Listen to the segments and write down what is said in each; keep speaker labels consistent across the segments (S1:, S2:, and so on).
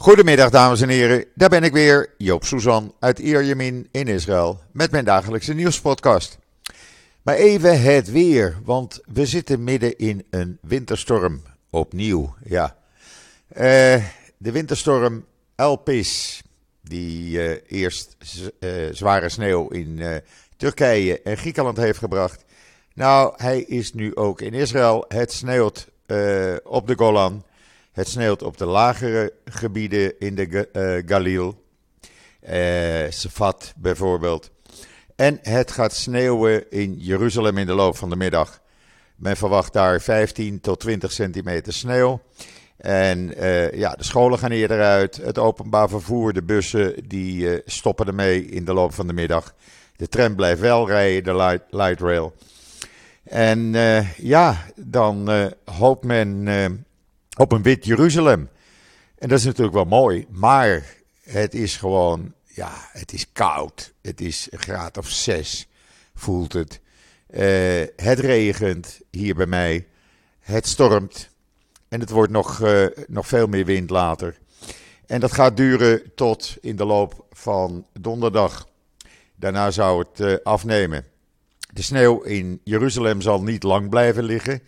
S1: Goedemiddag dames en heren, daar ben ik weer, Joop Suzan uit Ierjemien in Israël met mijn dagelijkse nieuwspodcast. Maar even het weer, want we zitten midden in een winterstorm, opnieuw, ja. Eh, de winterstorm Elpis, die uh, eerst uh, zware sneeuw in Turkije en Griekenland heeft gebracht. Nou, hij is nu ook in Israël. Het sneeuwt op de Golan. Het sneeuwt op de lagere gebieden in de uh, Galil, uh, Safat bijvoorbeeld. En het gaat sneeuwen in Jeruzalem in de loop van de middag. Men verwacht daar 15 tot 20 centimeter sneeuw. En uh, ja, de scholen gaan eerder uit. Het openbaar vervoer, de bussen, die stoppen ermee in de loop van de middag. De tram blijft wel rijden, de light, rail. En ja, dan hoopt men op een wit Jeruzalem. En dat is natuurlijk wel mooi, maar het is gewoon, ja, het is koud. Het is een graad of zes, voelt het. Uh, het regent hier bij mij. Het stormt. En het wordt nog, uh, nog veel meer wind later. En dat gaat duren tot in de loop van donderdag. Daarna zou het uh, afnemen. De sneeuw in Jeruzalem zal niet lang blijven liggen.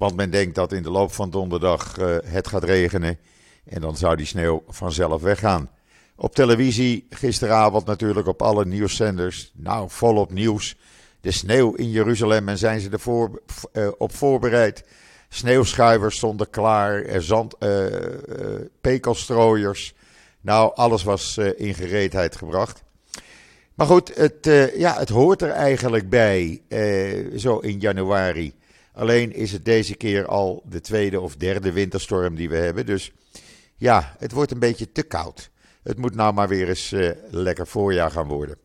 S1: Want men denkt dat in de loop van donderdag uh, het gaat regenen. En dan zou die sneeuw vanzelf weggaan. Op televisie gisteravond natuurlijk op alle nieuwszenders. Nou, volop nieuws. De sneeuw in Jeruzalem en zijn ze ervoor uh, op voorbereid. Sneeuwschuivers stonden klaar. Er zand, uh, pekelstrooiers. Nou, alles was in gereedheid gebracht. Maar goed, het, ja, het hoort er eigenlijk bij, zo in januari. Alleen is het deze keer al de tweede of derde winterstorm die we hebben. Dus ja, het wordt een beetje te koud. Het moet nou maar weer eens uh, lekker voorjaar gaan worden.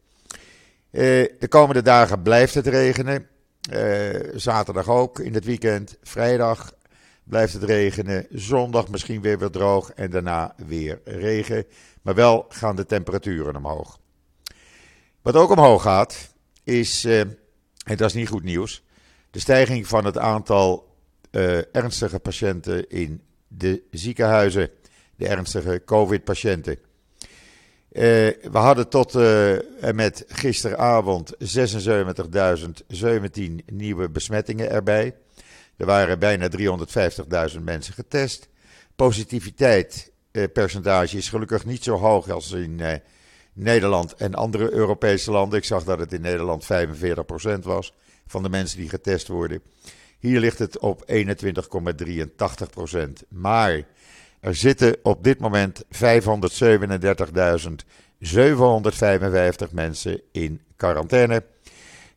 S1: Uh, de komende dagen blijft het regenen. Uh, zaterdag ook in het weekend. Vrijdag blijft het regenen. Zondag misschien weer weer droog en daarna weer regen. Maar wel gaan de temperaturen omhoog. Wat ook omhoog gaat is, en dat is niet goed nieuws, de stijging van het aantal uh, ernstige patiënten in de ziekenhuizen, de ernstige COVID-patiënten. Uh, we hadden tot uh, en met gisteravond 76.017 nieuwe besmettingen erbij. Er waren bijna 350.000 mensen getest. Positiviteitspercentage is gelukkig niet zo hoog als in Nederland en andere Europese landen. Ik zag dat het in Nederland 45% was van de mensen die getest worden. Hier ligt het op 21,83% Maar er zitten op dit moment 537.755 mensen in quarantaine.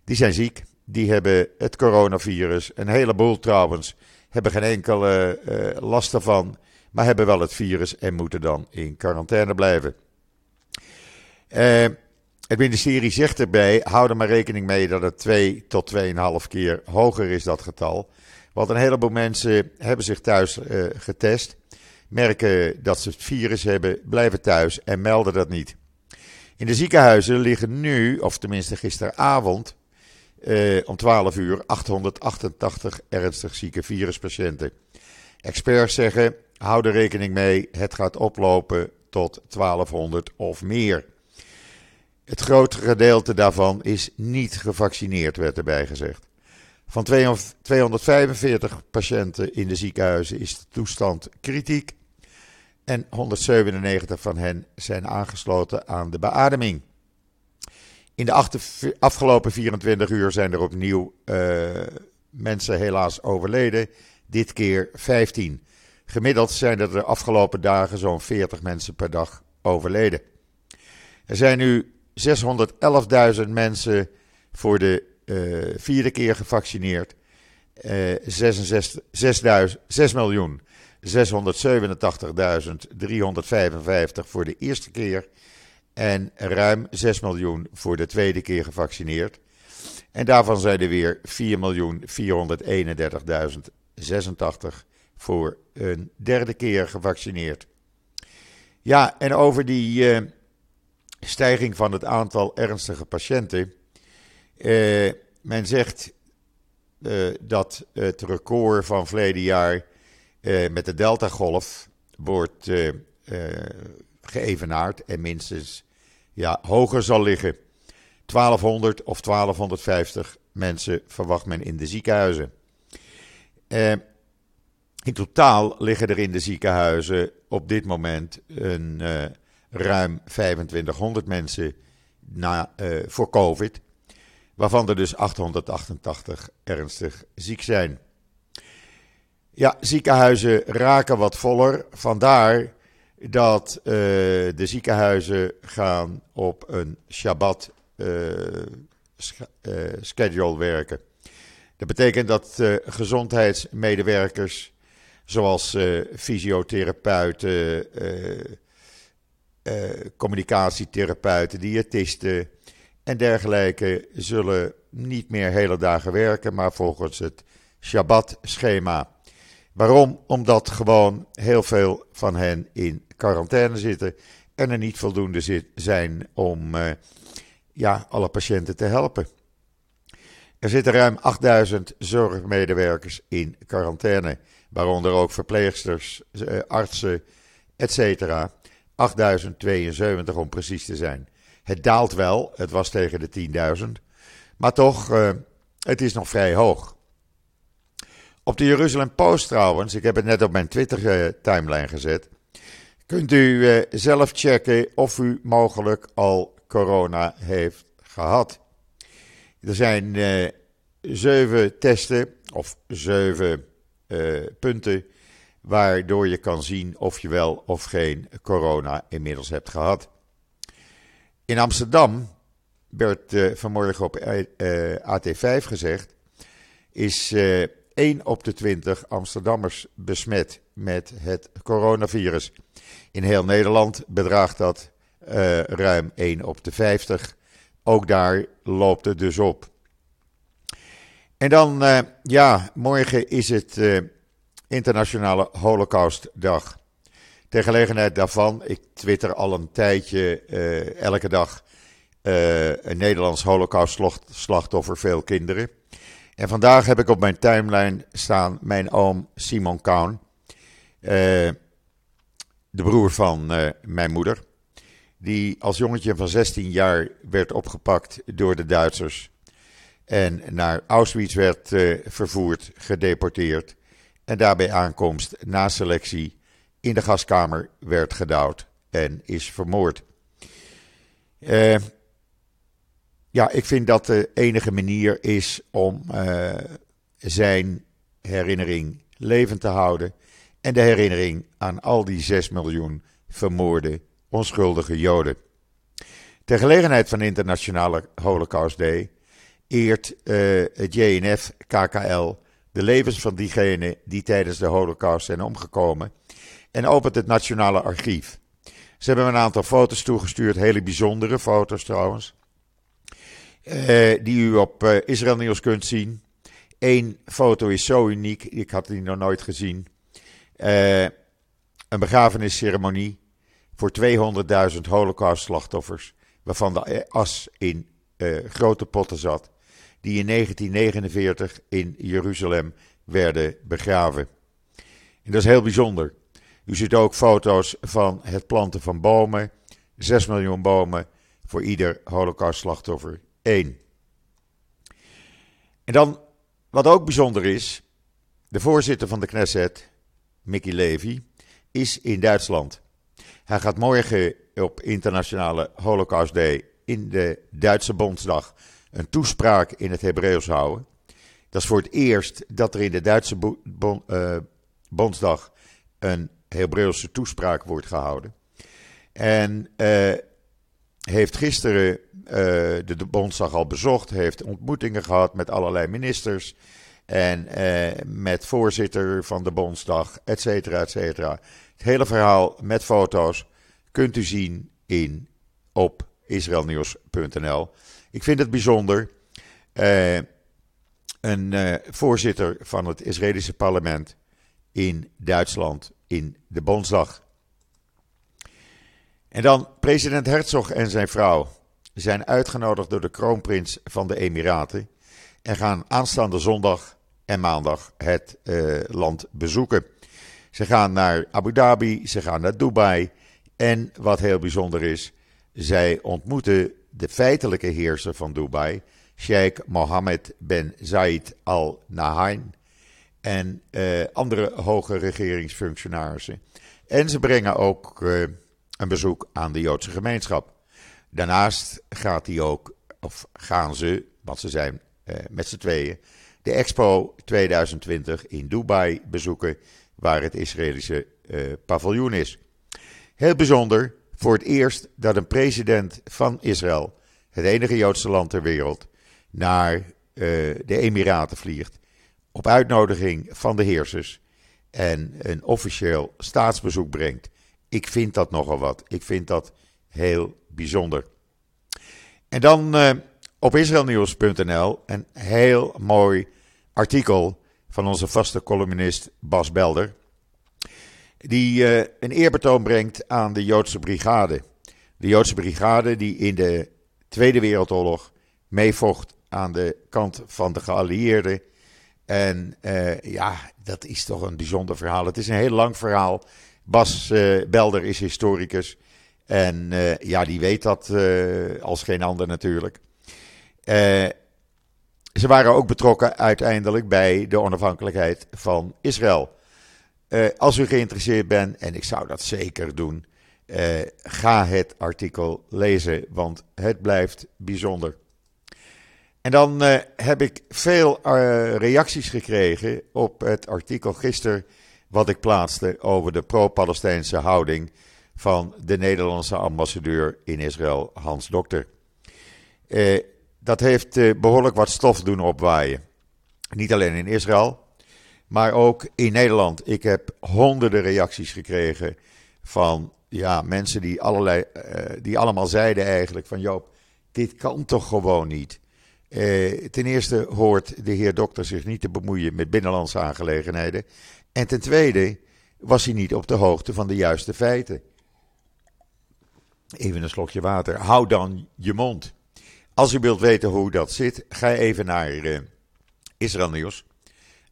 S1: Die zijn ziek, die hebben het coronavirus. Een heleboel trouwens hebben geen enkele uh, last ervan, maar hebben wel het virus en moeten dan in quarantaine blijven. Uh, het ministerie zegt erbij, hou er maar rekening mee dat het 2 tot 2,5 keer hoger is, dat getal. Want een heleboel mensen hebben zich thuis uh, getest, merken dat ze het virus hebben, blijven thuis en melden dat niet. In de ziekenhuizen liggen nu, of tenminste gisteravond, uh, om 12 uur 888 ernstig zieke viruspatiënten. Experts zeggen, hou er rekening mee, het gaat oplopen tot 1200 of meer. Het grote gedeelte daarvan is niet gevaccineerd, werd erbij gezegd. Van 245 patiënten in de ziekenhuizen is de toestand kritiek. En 197 van hen zijn aangesloten aan de beademing. In de afgelopen 24 uur zijn er opnieuw uh, mensen helaas overleden. Dit keer 15. Gemiddeld zijn er de afgelopen dagen zo'n 40 mensen per dag overleden. Er zijn nu 611.000 mensen voor de uh, vierde keer gevaccineerd. Uh, 66, 6, 6 miljoen 687.355 voor de eerste keer. En ruim 6 miljoen voor de tweede keer gevaccineerd. En daarvan zijn er weer 4.431.086 voor een derde keer gevaccineerd. Ja, en over die uh, stijging van het aantal ernstige patiënten. Uh, men zegt uh, dat het record van verleden jaar uh, met de Delta-golf wordt geëvenaard en minstens ja, hoger zal liggen. 1200 of 1250 mensen verwacht men in de ziekenhuizen. in totaal liggen er in de ziekenhuizen op dit moment een, ruim 2500 mensen na, voor COVID waarvan er dus 888 ernstig ziek zijn. Ja, ziekenhuizen raken wat voller. Vandaar dat uh, de ziekenhuizen gaan op een Shabbat uh, schedule werken. Dat betekent dat gezondheidsmedewerkers, zoals fysiotherapeuten, communicatietherapeuten, diëtisten, en dergelijke zullen niet meer hele dagen werken, maar volgens het Shabbat-schema. Waarom? Omdat gewoon heel veel van hen in quarantaine zitten en er niet voldoende zijn om uh, ja, alle patiënten te helpen. Er zitten ruim 8000 zorgmedewerkers in quarantaine, waaronder ook verpleegsters, uh, artsen, etc. 8072 om precies te zijn. Het daalt wel, het was tegen de 10.000. Maar toch, uh, het is nog vrij hoog. Op de Jeruzalem Post trouwens, ik heb het net op mijn Twitter-timeline gezet. Kunt u uh, zelf checken of u mogelijk al corona heeft gehad. Er zijn zeven testen of zeven punten waardoor je kan zien of je wel of geen corona inmiddels hebt gehad. In Amsterdam werd uh, vanmorgen op uh, eh, AT5 gezegd, is uh, eh, 1 op de 20 Amsterdammers besmet met het coronavirus. In heel Nederland bedraagt dat ruim 1 op de 50. Ook daar loopt het dus op. En dan, ja, morgen is het Internationale Holocaustdag. Ter gelegenheid daarvan, ik twitter al een tijdje uh, elke dag uh, een Nederlands holocaust-slachtoffer, veel kinderen. En vandaag heb ik op mijn timeline staan mijn oom Simon Kaun, uh, de broer van mijn moeder, die als jongetje van 16 jaar werd opgepakt door de Duitsers en naar Auschwitz werd vervoerd, gedeporteerd en daarbij aankomst na selectie in de gaskamer werd gedouwd en is vermoord. Uh, ja, ik vind dat de enige manier is om uh, zijn herinnering levend te houden. En de herinnering aan al die 6 miljoen vermoorde onschuldige Joden. Ter gelegenheid van Internationale Holocaust Day eert uh, het JNF KKL de levens van diegenen die tijdens de Holocaust zijn omgekomen en opent het Nationale Archief. Ze hebben een aantal foto's toegestuurd, hele bijzondere foto's trouwens, eh, die u op uh, Israël Nieuws kunt zien. Eén foto is zo uniek, ik had die nog nooit gezien. Uh, een begrafenisceremonie voor 200.000 holocaust-slachtoffers, waarvan de as in grote potten zat, die in 1949 in Jeruzalem werden begraven. En dat is heel bijzonder. U ziet ook foto's van het planten van bomen. 6 miljoen bomen voor ieder holocaustslachtoffer. één. En dan, wat ook bijzonder is, de voorzitter van de Knesset, Mickey Levy, is in Duitsland. Hij gaat morgen op Internationale Holocaust Day in de Duitse Bondsdag een toespraak in het Hebreeuws houden. Dat is voor het eerst dat er in de Duitse uh, Bondsdag een Hebreeuwse toespraak wordt gehouden. En uh, heeft gisteren uh, de, Bondsdag al bezocht, heeft ontmoetingen gehad met allerlei ministers en met voorzitter van de Bondsdag, et cetera, et cetera. Het hele verhaal met foto's kunt u zien in, op israelnieuws.nl. Ik vind het bijzonder. een voorzitter van het Israëlische parlement in Duitsland in de Bondsdag. En dan president Herzog en zijn vrouw zijn uitgenodigd door de kroonprins van de Emiraten en gaan aanstaande zondag en maandag het uh, land bezoeken. Ze gaan naar Abu Dhabi, ze gaan naar Dubai. En wat heel bijzonder is, zij ontmoeten de feitelijke heerser van Dubai, Sheikh Mohammed bin Zayed Al Nahyan. En uh, andere hoge regeringsfunctionarissen. En ze brengen ook uh, een bezoek aan de Joodse gemeenschap. Daarnaast gaat hij ook, of gaan ze, want ze zijn uh, met z'n tweeën, de Expo 2020 in Dubai bezoeken, waar het Israëlische paviljoen is. Heel bijzonder, voor het eerst dat een president van Israël, het enige Joodse land ter wereld, naar uh, de Emiraten vliegt. Op uitnodiging van de heersers. En een officieel staatsbezoek brengt. Ik vind dat nogal wat. Ik vind dat heel bijzonder. En dan uh, op israelnieuws.nl een heel mooi artikel van onze vaste columnist Bas Belder die uh, een eerbetoon brengt aan de Joodse brigade. De Joodse brigade die in de Tweede Wereldoorlog meevocht aan de kant van de geallieerden. En uh, ja, dat is toch een bijzonder verhaal. Het is een heel lang verhaal. Bas uh, Belder is historicus. En ja, die weet dat als geen ander natuurlijk. ze waren ook betrokken uiteindelijk bij de onafhankelijkheid van Israël. Uh, als u geïnteresseerd bent, en ik zou dat zeker doen, uh, ga het artikel lezen, want het blijft bijzonder. En dan uh, heb ik veel reacties gekregen op het artikel gisteren wat ik plaatste over de pro-Palestijnse houding van de Nederlandse ambassadeur in Israël, Hans Dokter. dat heeft behoorlijk wat stof doen opwaaien. Niet alleen in Israël, maar ook in Nederland. Ik heb honderden reacties gekregen van ja, mensen die, allerlei, uh, die allemaal zeiden eigenlijk van Joop, dit kan toch gewoon niet. Uh, ten eerste hoort de heer dokter zich niet te bemoeien met binnenlandse aangelegenheden. En ten tweede was hij niet op de hoogte van de juiste feiten. Even een slokje water. Hou dan je mond. Als u wilt weten hoe dat zit, ga even naar uh, Israël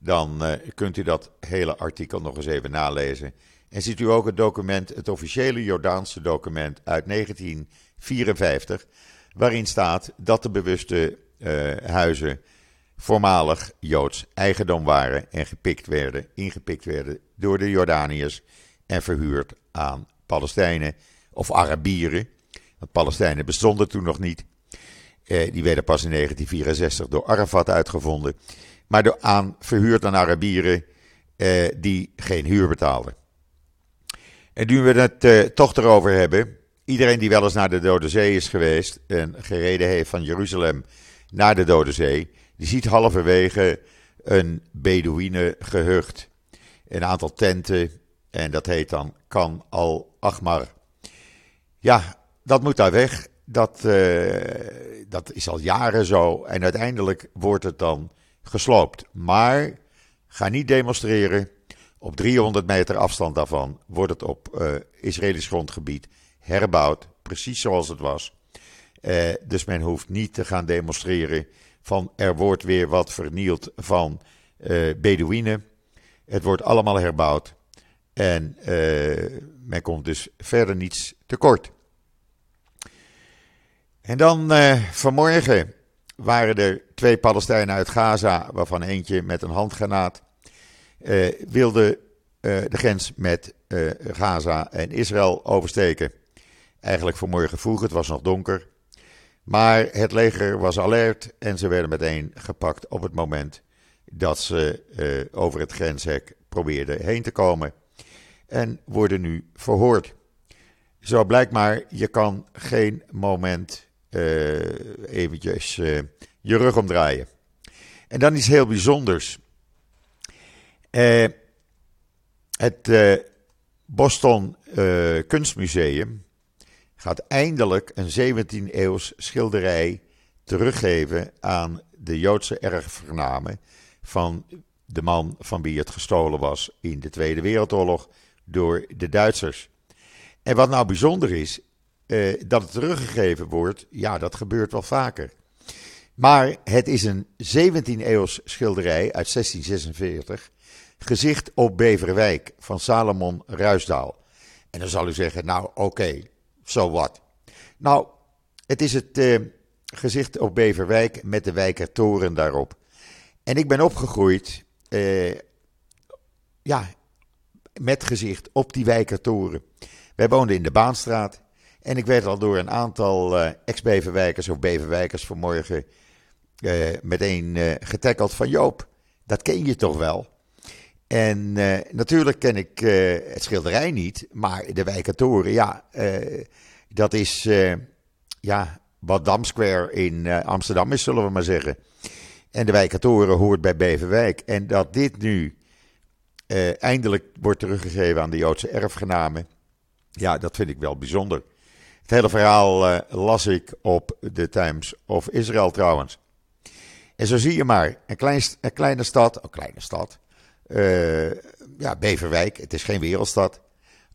S1: dan uh, kunt u dat hele artikel nog eens even nalezen. En ziet u ook het document, het officiële Jordaanse document uit 1954, waarin staat dat de bewuste uh, huizen voormalig Joods eigendom waren en gepikt werden, ingepikt werden door de Jordaniërs en verhuurd aan Palestijnen of Arabieren. Want Palestijnen bestonden toen nog niet. Uh, die werden pas in 1964 door Arafat uitgevonden maar door aan, verhuurd aan Arabieren eh, die geen huur betaalden. En nu we het eh, toch erover hebben, iedereen die wel eens naar de Dode Zee is geweest en gereden heeft van Jeruzalem naar de Dode Zee, die ziet halverwege een Bedouine gehucht. Een aantal tenten en dat heet dan Kan al Achmar. Ja, dat moet daar weg. Dat, uh, dat is al jaren zo. En uiteindelijk wordt het dan gesloopt. Maar ga niet demonstreren. Op 300 meter afstand daarvan wordt het op uh, Israëlisch grondgebied herbouwd, precies zoals het was. Uh, dus men hoeft niet te gaan demonstreren van er wordt weer wat vernield van uh, Bedouinen. Het wordt allemaal herbouwd en men komt dus verder niets tekort. En dan vanmorgen waren er twee Palestijnen uit Gaza, waarvan eentje met een handgranaat uh, wilde uh, de grens met Gaza en Israël oversteken. Eigenlijk vanmorgen vroeg, het was nog donker. Maar het leger was alert en ze werden meteen gepakt op het moment dat ze over het grenshek probeerden heen te komen. En worden nu verhoord. Zo blijkt maar, je kan geen moment eventjes uh, je rug omdraaien. En dan iets heel bijzonders. Uh, het Boston Kunstmuseum gaat eindelijk een 17e-eeuws schilderij teruggeven aan de Joodse erfgenamen van de man van wie het gestolen was in de Tweede Wereldoorlog door de Duitsers. En wat nou bijzonder is, uh, dat het teruggegeven wordt, ja, dat gebeurt wel vaker. Maar het is een 17e-eeuws schilderij uit 1646 Gezicht op Beverwijk van Salomon Ruisdaal. En dan zal u zeggen, nou oké, so wat. Nou, het is het uh, gezicht op Beverwijk met de Wijkertoren daarop. En ik ben opgegroeid, uh, ja, met gezicht op die Wijkertoren. Wij woonden in de Baanstraat. En ik werd al door een aantal uh, ex-Beverwijkers of Beverwijkers vanmorgen uh, meteen uh, getackeld van Joop. Dat ken je toch wel? En natuurlijk ken ik het schilderij niet, maar de Wijkertoren, ja, dat is ja, wat Dam Square in Amsterdam is, zullen we maar zeggen. En de Wijkertoren hoort bij Beverwijk. En dat dit nu eindelijk wordt teruggegeven aan de Joodse erfgenamen, ja, dat vind ik wel bijzonder. Het hele verhaal uh, las ik op de Times of Israel trouwens. En zo zie je maar, een, klein, een kleine stad, een kleine stad, uh, ja, Beverwijk, het is geen wereldstad,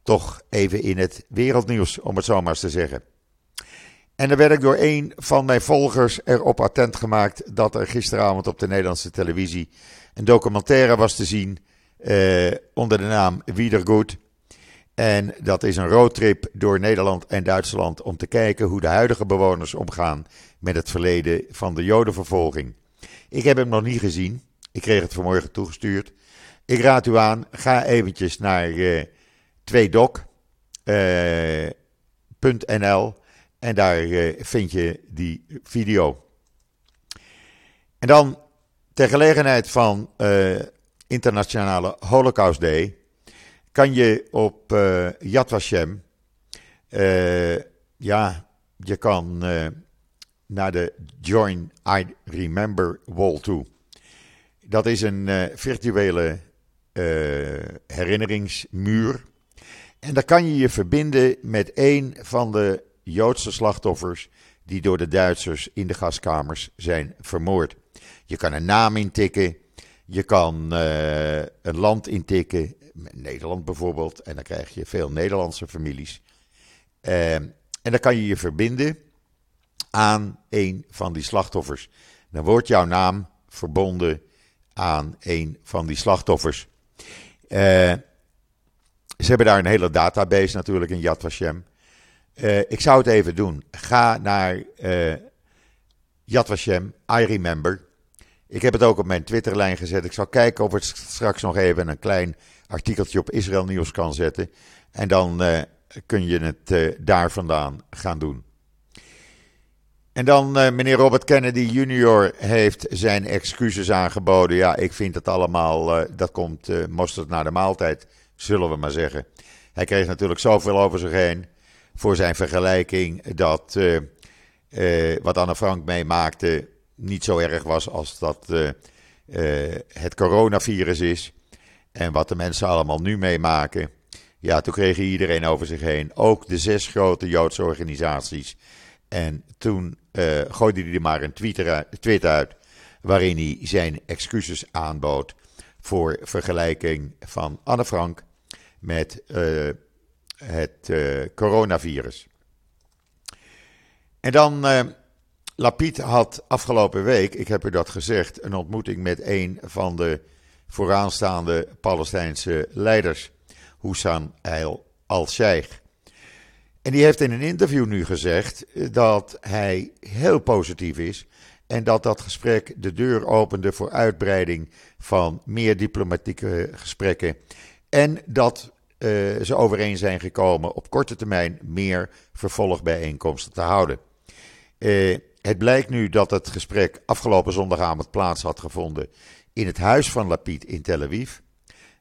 S1: toch even in het wereldnieuws, om het zo maar eens te zeggen. En dan werd ik door een van mijn volgers erop attent gemaakt dat er gisteravond op de Nederlandse televisie een documentaire was te zien uh, onder de naam Wiedergoed. En dat is een roadtrip door Nederland en Duitsland om te kijken hoe de huidige bewoners omgaan met het verleden van de Jodenvervolging. Ik heb hem nog niet gezien. Ik kreeg het vanmorgen toegestuurd. Ik raad u aan, ga eventjes naar uh, eh, 2doc.nl uh, en daar uh, vind je die video. En dan ter gelegenheid van uh, Internationale Holocaust Day kan je op uh, Yad Vashem, uh, ja, je kan uh, naar de Join I Remember Wall toe. Dat is een virtuele herinneringsmuur. En daar kan je je verbinden met een van de Joodse slachtoffers die door de Duitsers in de gaskamers zijn vermoord. Je kan een naam intikken, je kan een land intikken, Nederland bijvoorbeeld. En dan krijg je veel Nederlandse families. Uh, en dan kan je je verbinden aan een van die slachtoffers. Dan wordt jouw naam verbonden aan een van die slachtoffers. Uh, ze hebben daar een hele database natuurlijk in Yad Vashem. Uh, ik zou het even doen. Ga naar uh, Yad Vashem, I Remember. Ik heb het ook op mijn Twitterlijn gezet. Ik zal kijken of ik straks nog even een klein artikeltje op Israël Nieuws kan zetten. En dan uh, kun je het uh, daar vandaan gaan doen. En dan uh, meneer Robert Kennedy Jr. heeft zijn excuses aangeboden. Ja, ik vind het allemaal, dat komt mosterd naar de maaltijd, zullen we maar zeggen. Hij kreeg natuurlijk zoveel over zich heen voor zijn vergelijking dat wat Anne Frank meemaakte niet zo erg was als dat het coronavirus is. En wat de mensen allemaal nu meemaken. Ja, toen kreeg iedereen over zich heen. Ook de zes grote Joodse organisaties. En toen uh, gooide hij er maar een tweet, uit. Waarin hij zijn excuses aanbood. Voor vergelijking van Anne Frank met het coronavirus. En dan. Lapid had afgelopen week, ik heb u dat gezegd, een ontmoeting met een van de vooraanstaande Palestijnse leiders, Hussan al-Sheikh. En die heeft in een interview nu gezegd dat hij heel positief is en dat dat gesprek de deur opende voor uitbreiding van meer diplomatieke gesprekken. En dat uh, ze overeen zijn gekomen op korte termijn meer vervolgbijeenkomsten te houden. Uh, het blijkt nu dat het gesprek afgelopen zondagavond plaats had gevonden in het huis van Lapid in Tel Aviv.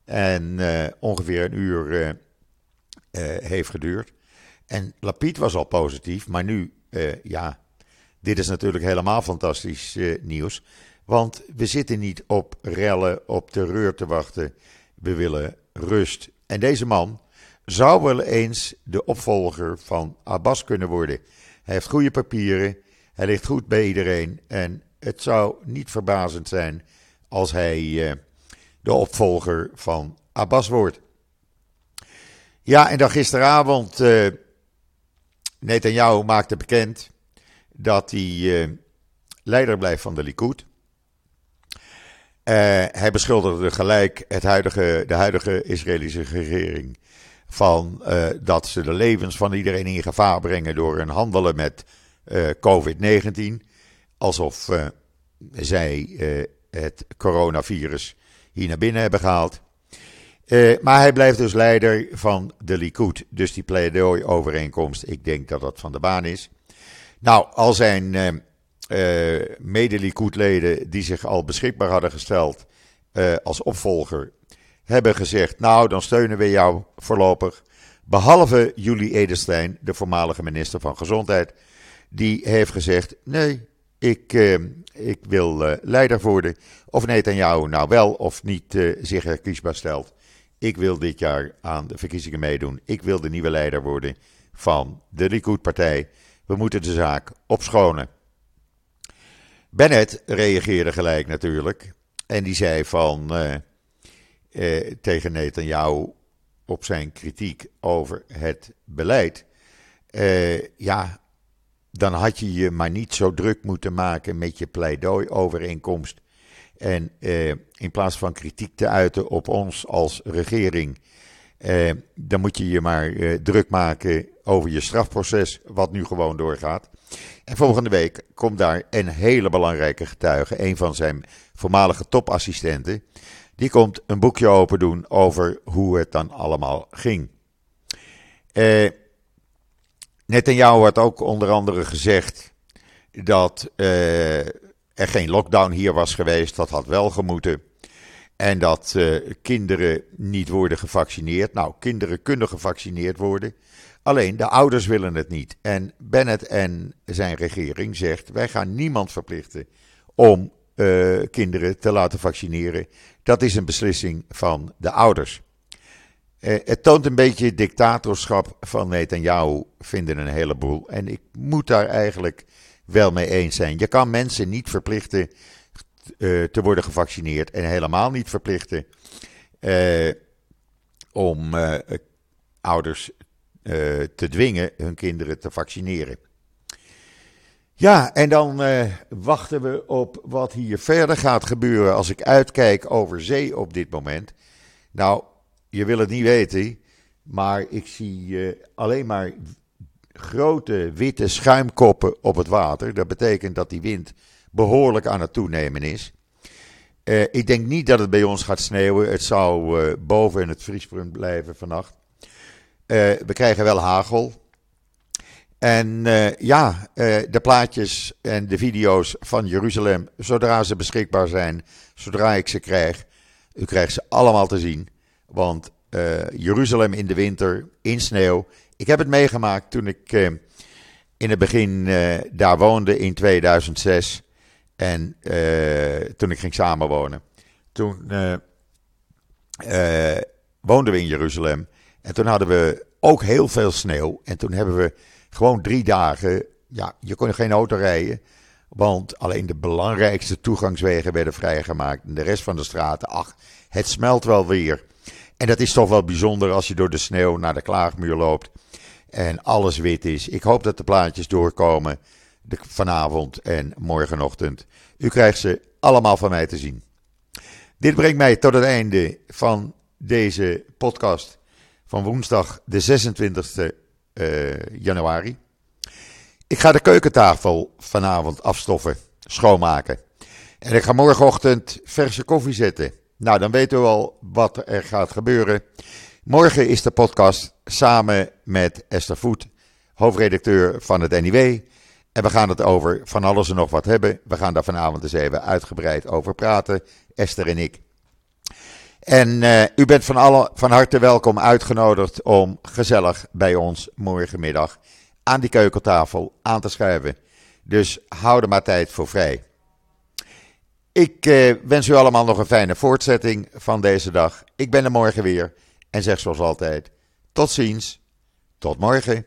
S1: En uh, ongeveer een uur uh, uh, heeft geduurd. En Lapid was al positief, maar nu, ja, dit is natuurlijk helemaal fantastisch nieuws. Want we zitten niet op rellen, op terreur te wachten. We willen rust. En deze man zou wel eens de opvolger van Abbas kunnen worden. Hij heeft goede papieren, hij ligt goed bij iedereen. En het zou niet verbazend zijn als hij uh, de opvolger van Abbas wordt. Ja, en dan gisteravond, uh, maakte bekend dat hij uh, leider blijft van de Likud. hij beschuldigde gelijk het huidige, de huidige Israëlische regering van dat ze de levens van iedereen in gevaar brengen door hun handelen met COVID-19. Alsof zij het coronavirus hier naar binnen hebben gehaald. Maar hij blijft dus leider van de Likud. Dus die pleidooi-overeenkomst, ik denk dat dat van de baan is. Nou, al zijn uh, mede-Likud-leden die zich al beschikbaar hadden gesteld als opvolger, hebben gezegd: Nou, dan steunen we jou voorlopig. Behalve Julie Edelstein, de voormalige minister van Gezondheid. Die heeft gezegd: Nee, ik, ik wil leider worden. Of Netanyahu nou wel of niet zich herkiesbaar stelt. Ik wil dit jaar aan de verkiezingen meedoen. Ik wil de nieuwe leider worden van de Likud-partij. We moeten de zaak opschonen. Bennett reageerde gelijk natuurlijk. En die zei van uh, tegen Netanyahu op zijn kritiek over het beleid. Ja, dan had je je maar niet zo druk moeten maken met je pleidooi-overeenkomst en eh, in plaats van kritiek te uiten op ons als regering, eh, dan moet je je maar eh, druk maken over je strafproces, wat nu gewoon doorgaat. En volgende week komt daar een hele belangrijke getuige, een van zijn voormalige topassistenten. Die komt een boekje open doen over hoe het dan allemaal ging. Eh, jou had ook onder andere gezegd dat eh, er geen lockdown hier was geweest. Dat had wel gemoeten. En dat uh, kinderen niet worden gevaccineerd. Nou, kinderen kunnen gevaccineerd worden. Alleen de ouders willen het niet. En Bennett en zijn regering zegt: wij gaan niemand verplichten om uh, kinderen te laten vaccineren. Dat is een beslissing van de ouders. Uh, het toont een beetje dictatorschap van Netanyahu, vinden een heleboel. En ik moet daar eigenlijk wel mee eens zijn. Je kan mensen niet verplichten uh, te worden gevaccineerd en helemaal niet verplichten uh, om ouders te dwingen hun kinderen te vaccineren. Ja, en dan wachten we op wat hier verder gaat gebeuren als ik uitkijk over zee op dit moment. Nou, je wil het niet weten, maar ik zie alleen maar grote witte schuimkoppen op het water. Dat betekent dat die wind behoorlijk aan het toenemen is. Uh, ik denk niet dat het bij ons gaat sneeuwen. Het zou uh, boven in het vriespunt blijven vannacht. We krijgen wel hagel. En ja, de plaatjes en de video's van Jeruzalem, zodra ze beschikbaar zijn, zodra ik ze krijg, u krijgt ze allemaal te zien. Want Jeruzalem in de winter, in sneeuw, ik heb het meegemaakt toen ik uh, in het begin uh, daar woonde in 2006. En toen ik ging samenwonen. Toen woonden we in Jeruzalem. En toen hadden we ook heel veel sneeuw. En toen hebben we gewoon drie dagen. Ja, je kon geen auto rijden. Want alleen de belangrijkste toegangswegen werden vrijgemaakt. En de rest van de straten, ach, het smelt wel weer. En dat is toch wel bijzonder als je door de sneeuw naar de klaagmuur loopt en alles wit is. Ik hoop dat de plaatjes doorkomen vanavond en morgenochtend. U krijgt ze allemaal van mij te zien. Dit brengt mij tot het einde van deze podcast van woensdag de 26 uh, januari. Ik ga de keukentafel vanavond afstoffen, schoonmaken. En ik ga morgenochtend verse koffie zetten. Nou, dan weten we al wat er gaat gebeuren. Morgen is de podcast samen met Esther Voet, hoofdredacteur van het NIW. En we gaan het over van alles en nog wat hebben. We gaan daar vanavond eens even uitgebreid over praten, Esther en ik. En uh, u bent van, alle, van harte welkom uitgenodigd om gezellig bij ons morgenmiddag aan die keukentafel aan te schuiven. Dus hou er maar tijd voor vrij. Ik uh, wens u allemaal nog een fijne voortzetting van deze dag. Ik ben er morgen weer. En zeg zoals altijd: tot ziens, tot morgen.